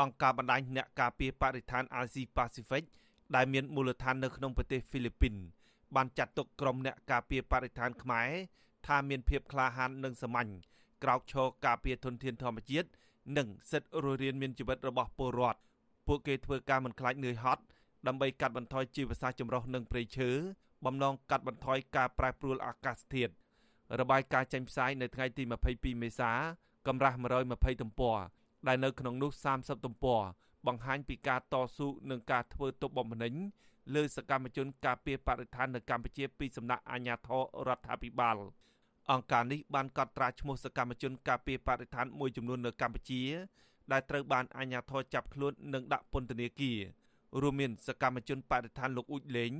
អង្គការបណ្ដាញអ្នកការពារបរិស្ថាន RC Pacific ដែលមានមូលដ្ឋាននៅក្នុងប្រទេសហ្វីលីពីន បានចាត់ទុកក្រុមអ្នកការពារបរិស្ថានខ្មែរថាមានភាពក្លាហាននិងសាមញ្ញក្រោកឈរការពារធនធានធម្មជាតិនិងសិទ្ធិរស់រានមានជីវិតរបស់ពលរដ្ឋពួកគេធ្វើការមិនខ្លាចនឿយហត់ដើម្បីកាត់បន្ថយជីវសាស្ត្រចម្រុះនិងព្រៃឈើបំណងកាត់បន្ថយការប្រែប្រួលអាកាសធាតុរបាយការណ៍ចេញផ្សាយនៅថ្ងៃទី22មេសាកម្រាស់120ទំព័រ ដែលនៅក្នុងនោះ30ទំព័របង្ហាញពីការតស៊ូនិងការធ្វើទុកបុកម្នេញលើសកម្មជនការពារបរិស្ថាននៅកម្ពុជាពីសំណាក់អាជ្ញាធររដ្ឋាភិបាលអង្គការនេះបានកត់ត្រាឈ្មោះសកម្មជនការពារបរិស្ថានមួយចំនួននៅកម្ពុជា ដែលត្រូវបានអាជ្ញាធរចាប់ខ្លួននិងដាក់ពន្ធនាគាររួមមានសកម្មជនបរិស្ថានលោកអ៊ូចលេង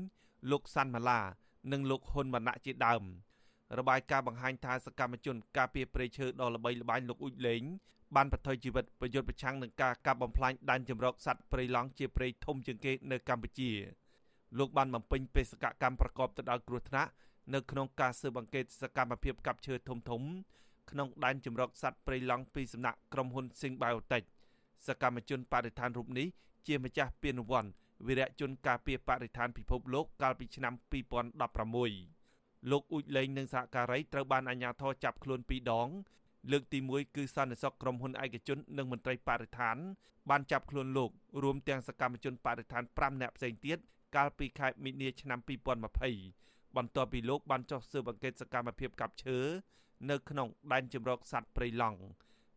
លោកសាន់ម៉ាឡានិងលោកហ៊ុនម៉ាណែតជាដើមរបាយការណ៍បង្ហាញថាសកម្មជនការពារព្រៃឈើដ៏ល្បីល្បាញលោកអ៊ូចលេង បានបន្ថយជីវិតប្រយុទ្ធប្រឆាំងនឹងការកាប់បំផ្លាញដែនជម្រកសត្វព្រៃឡង់ជាព្រៃធំជាងគេនៅកម្ពុជាលោកបានបំពេញបេសកកម្មប្រកបទៅដោយគ្រោះថ្នាក់នៅក្នុងការស៊ើបអង្កេតសកម្មភាពកាប់ឈើធំធំក្នុងដែនជម្រកសត្វព្រៃឡង់ពីសំណាក់ក្រុមហ៊ុន Sing Biotech សកម្មជនបរិស្ថានរូបនេះជាម្ចាស់ពានរង្វាន់វីរៈជនការពារបរិស្ថានពិភពលោកកាលពីឆ្នាំ2016លោកអ៊ូចលេងនិងសហការីត្រូវបានអាជ្ញាធរចាប់ខ្លួនពីរដង លើកទី1គឺសន្តិសុខក្រុមហ៊ុនឯកជននិងមន្ត្រីបរិស្ថាន បានចាប់ខ្លួនលោករួមទាំងសកម្មជនបរិស្ថាន5នាក់ផ្សេងទៀតកាលពីខែមីនាឆ្នាំ2020បន្ទាប់ពីលោកបានចុះស៊ើបអង្កេតសកម្មភាពកាប់ឈើនៅក្នុងដែនជម្រកសត្វព្រៃឡង់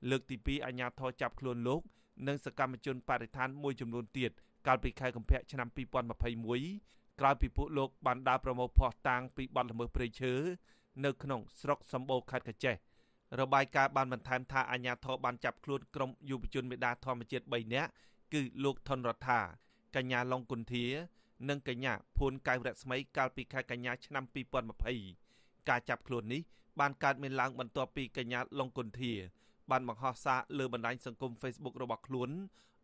លើកទី2អាជ្ញាធរចាប់ខ្លួនលោក និងសកម្មជនបរិស្ថានមួយចំនួនទៀតកាលពីខែកុម្ភៈឆ្នាំ2021ក្រោយពីពួកលោកបានដើរប្រមូលភ័ស្តុតាងពីបទល្មើសព្រៃឈើនៅក្នុងស្រុកសម្បូរខេត្តកញ្ចេះ របាយការណ៍បានបន្ថែមថាអាជ្ញាធរបានចាប់ខ្លួនក្រុមយុវជនមេដាធម្មជាតិ3នាក់គឺលោកថនរដ្ឋាកញ្ញាឡុងគុន្ធា និងកញ្ញាភួនកៅរស្មីកាលពីខែកញ្ញាឆ្នាំ2020ការចាប់ខ្លួននេះបានកើតមានឡើងបន្ទាប់ពីកញ្ញាឡុងគុន្ធា បានបង្ហោះសារលើបណ្ដាញសង្គម Facebook របស់ខ្លួន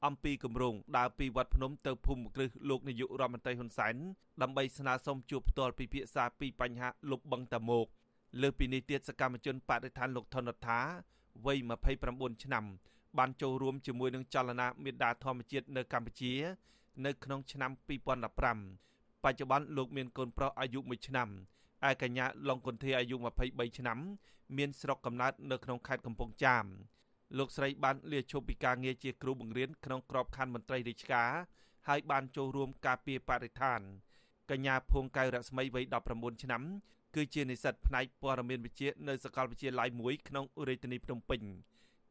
អំពីគម្រោងដើរពីវត្តភ្នំទៅភូមិគ្រឹះលោកនាយករដ្ឋមន្ត្រីហ៊ុនសែនដើម្បីស្នើសុំជួបផ្ទាល់ពិភាក្សាពីបញ្ហាលុបបង្កតាមក លើពីនេះទៀតសកម្មជនបដិឋានលោកថនរដ្ឋាវ័យ29ឆ្នាំ បានចូលរួមជាមួយនឹងចលនាមេដាធម្មជាតិនៅកម្ពុជា នៅក្នុងឆ្នាំ2015បច្ចុប្បន្នលោកមានកូនប្រុសអាយុ1ឆ្នាំឯកញ្ញាឡុងគុន្ធាអាយុ23ឆ្នាំ មានស្រុកកំណើតនៅក្នុងខេត្តកំពង់ចាមលោកស្រីបានលាឈប់ពីការងារជាគ្រូបង្រៀនក្នុងក្របខ័ណ្ឌមន្ត្រីរាជការហើយបានចូលរួមការពារបរិស្ថានកញ្ញាភួងកៅរស្មីវ័យ19ឆ្នាំ គឺជានិស្សិតផ្នែកព័ត៌មានវិទ្យានៅសាកលវិទ្យាល័យមួយក្នុងរាជធានីភ្នំពេញ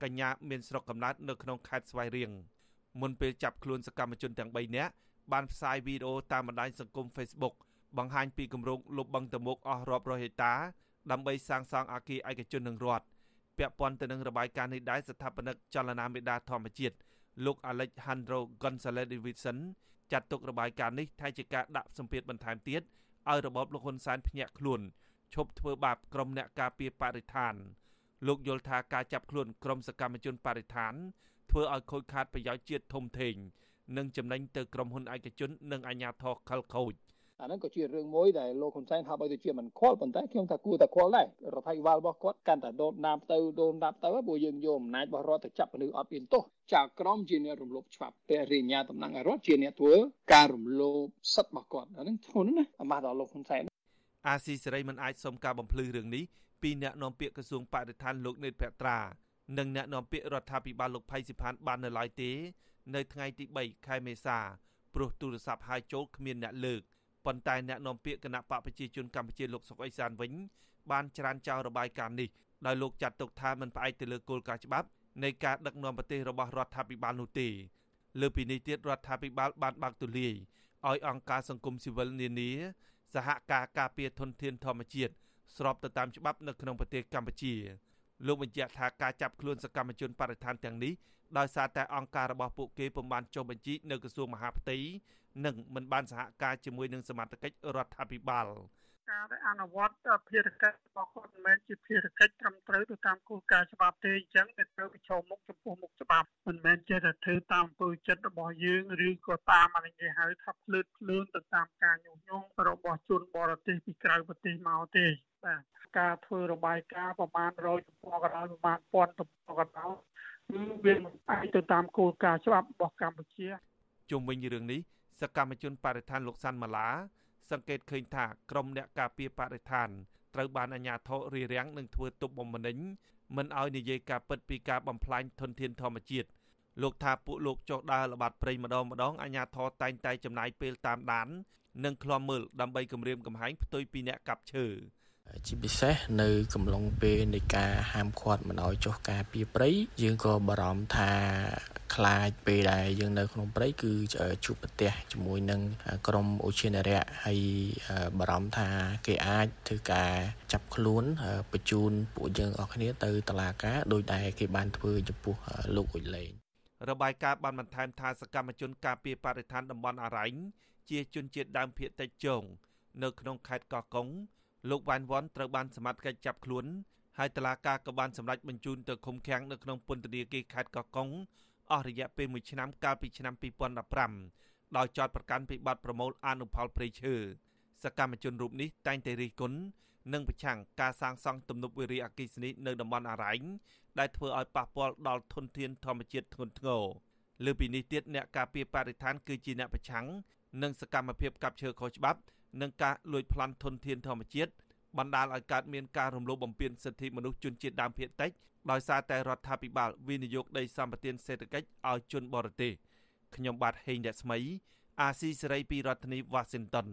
កញ្ញាមានស្រុកកំណើតនៅក្នុងខេត្តស្វាយរៀងមុនពេលចាប់ខ្លួនសកម្មជនទាំង3នាក់បានផ្សាយវីដេអូតាមបណ្ដាញសង្គម Facebook បង្ហាញពីគម្រោងលុបបង្កតមុខអស់រាប់រយហិកតាដើម្បីសាងសង់អគារឯកជននឹងរដ្ឋពាក់ព័ន្ធទៅនឹងរបាយការណ៍នេះដែរស្ថាបនិកចលនាមេដាធម្មជាតិលោក Alejandro Gonzalez Davidson ចាត់ទុករបាយការណ៍នេះថាជាការដាក់សម្ពាធបន្ថែមទៀត ឲ្យរបបលោកហ៊ុនសែនភ្ញាក់ខ្លួនឈប់ធ្វើបាបក្រុមអ្នកការពារបរិស្ថានលោកយល់ថាការចាប់ខ្លួនក្រុមសកម្មជនបរិស្ថានធ្វើឲ្យខូចខាតប្រយោជន៍ជាតិធំធេងនិងចំណេញទៅក្រុមហ៊ុនឯកជននិងអាជ្ញាធរខលខូច អាហ្នឹងក៏ជារឿងមួយដែលលោកហ៊ុនសែនថាបើទៅជាមិនខ្វល់ប៉ុន្តែខ្ញុំថាគួរតែខ្វល់ដែររដ្ឋាភិបាលរបស់គាត់កាន់តែដូនដាបទៅដូនដាបទៅព្រោះយើងយកអំណាចរបស់រដ្ឋទៅចាប់មនុស្សអត់មានទោសចៅក្រមជាអ្នករំលោភច្បាប់ព្រះរាជអាជ្ញាតំណាងរដ្ឋជាអ្នកធ្វើការរំលោភសិទ្ធិរបស់គាត់អាហ្នឹងធ្ងន់ណាស់អាម៉ាស់ដល់លោកហ៊ុនសែនអាស៊ីសេរីមិនអាចសុំការបំភ្លឺរឿងនេះពីអ្នកនាំពាក្យក្រសួងបរិស្ថានលោកនេតភត្រានិងអ្នកនាំពាក្យរដ្ឋាភិបាលលោកផៃសិផានបាននៅឡើយទេ នៅថ្ងៃទី3ខែមេសាព្រោះទូរស័ព្ទហៅចូលគ្មានអ្នកលើក ប៉ុន្តែអ្នកនាំពាក្យគណៈបកប្រជាជនកម្ពុជាលោកសុកអេសានវិញបានច្រានចោលរបាយការណ៍នេះដោយលោកចាត់ទុកថាមិនផ្អែកទៅលើគោលការណ៍ច្បាប់នៃការដឹកនាំប្រទេសរបស់រដ្ឋាភិបាលនោះទេលើពីនេះទៀតរដ្ឋាភិបាលបានបើកទូលាយឲ្យអង្គការសង្គមស៊ីវិលនានា សហការការពារធនធានធម្មជាតិស្របទៅតាមច្បាប់នៅក្នុងប្រទេសកម្ពុជា លោកបញ្ជាក់ថាការចាប់ខ្លួនសកម្មជនបរិស្ថានទាំងនេះដោយសារតែអង្គការរបស់ពួកគេពុំបានចុះបញ្ជីនៅក្រសួងមហាផ្ទៃនិងមិនបានសហការជាមួយនឹងសមាជិករដ្ឋាភិបាល ការដែលអនុវត្តភារកិច្ចរបស់គាត់មិនមែនជាភារកិច្ចត្រឹមត្រូវទៅតាមគោលការណ៍ច្បាប់ទេអញ្ចឹងវាត្រូវប្រឈមមុខចំពោះមុខច្បាប់មិនមែនចេះតែធ្វើតាមអំពើចិត្តរបស់យើងឬក៏តាមអានេះគេហៅថាភ្លើតភ្លើនទៅតាមការញុះញង់របស់ជនបរទេសពីក្រៅប្រទេសមកទេបាទការធ្វើរបាយការណ៍ប្រមាណ100ទំព័រក៏ដោយប្រមាណ1000ទំព័រក៏ដោយគឺវាមិនអាចទៅតាមគោលការណ៍ច្បាប់របស់កម្ពុជាជុំវិញរឿងនេះសកម្មជនបរិស្ថានលោកសាន់ម៉ាឡា សង្កេតឃើញថាក្រមអ្នកការពារបរិស្ថានត្រូវបានអាជ្ញាធររារាំងនិងធ្វើទុកបុកម្នេញមិនឲ្យនិយាយការពិតពីការបំផ្លាញធនធានធម្មជាតិលោកថាពួកលោកចុះដើរល្បាតព្រៃម្ដងម្ដងអាជ្ញាធរតែងតែចំណាយពេលតាមដាន និងឃ្លាំមើលដើម្បីគម្រាមកំហែងផ្ទុយពីអ្នកកាប់ឈើ ជាពិសេសនៅកំឡុងពេលនៃការហាមឃាត់មិនឲ្យចុះការពីព្រៃយើងក៏បារម្ភថាខ្លាចពេលដែលយើងនៅក្នុងព្រៃគឺជួបប្រទះជាមួយនឹងក្រុមអូឈានរៈហើយបារម្ភថាគេអាចធ្វើការចាប់ខ្លួនបញ្ជូនពួកយើងអស់គ្នាទៅតុលាការដោយដែលគេបានធ្វើចំពោះលោកអ៊ុយលេងរបាយការណ៍បានបន្ថែមថាសកម្មជនការពារបរិស្ថានតំបន់អរ៉ៃជាជនជាតិដើមភាគតិចជងនៅក្នុងខេត្តកោះកុង លោកវ៉ាន់វ៉ាន់ត្រូវបានសមត្ថកិច្ចចាប់ខ្លួនហើយតឡាការក៏បានសម្រេចបញ្ជូនទៅឃុំឃាំងនៅក្នុងពន្ធនាគារខេត្តកោះកុងអស់រយៈពេល1ឆ្នាំកាលពីឆ្នាំ2015ដោយចោទប្រកាន់ពីបទប្រមូលអនុផលព្រៃឈើសកម្មជនរូបនេះតែងតែរិះគន់និងប្រឆាំងការសាងសង់ទំនប់វារីអគ្គិសនីនៅតំបន់អរ៉ៃដែលធ្វើឲ្យប៉ះពាល់ដល់ធនធានធម្មជាតិធ្ងន់ធ្ងរលើពីនេះទៀតអ្នកការពារបរិស្ថានគឺជាអ្នកប្រឆាំងនឹងសកម្មភាពកាប់ឈើខុសច្បាប់ និងការលួចប្លន់ធនធានធម្មជាតិបណ្ដាលឲ្យកើតមានការរំលោភបំពានសិទ្ធិមនុស្សជនជាតិដើមភាគតិចដោយសារតែរដ្ឋាភិបាលវិនិយោគដីសម្បត្តិសេដ្ឋកិច្ចឲ្យជនបរទេសខ្ញុំបាទហេងរស្មី អាស៊ីសេរីពីរដ្ឋធានី Washington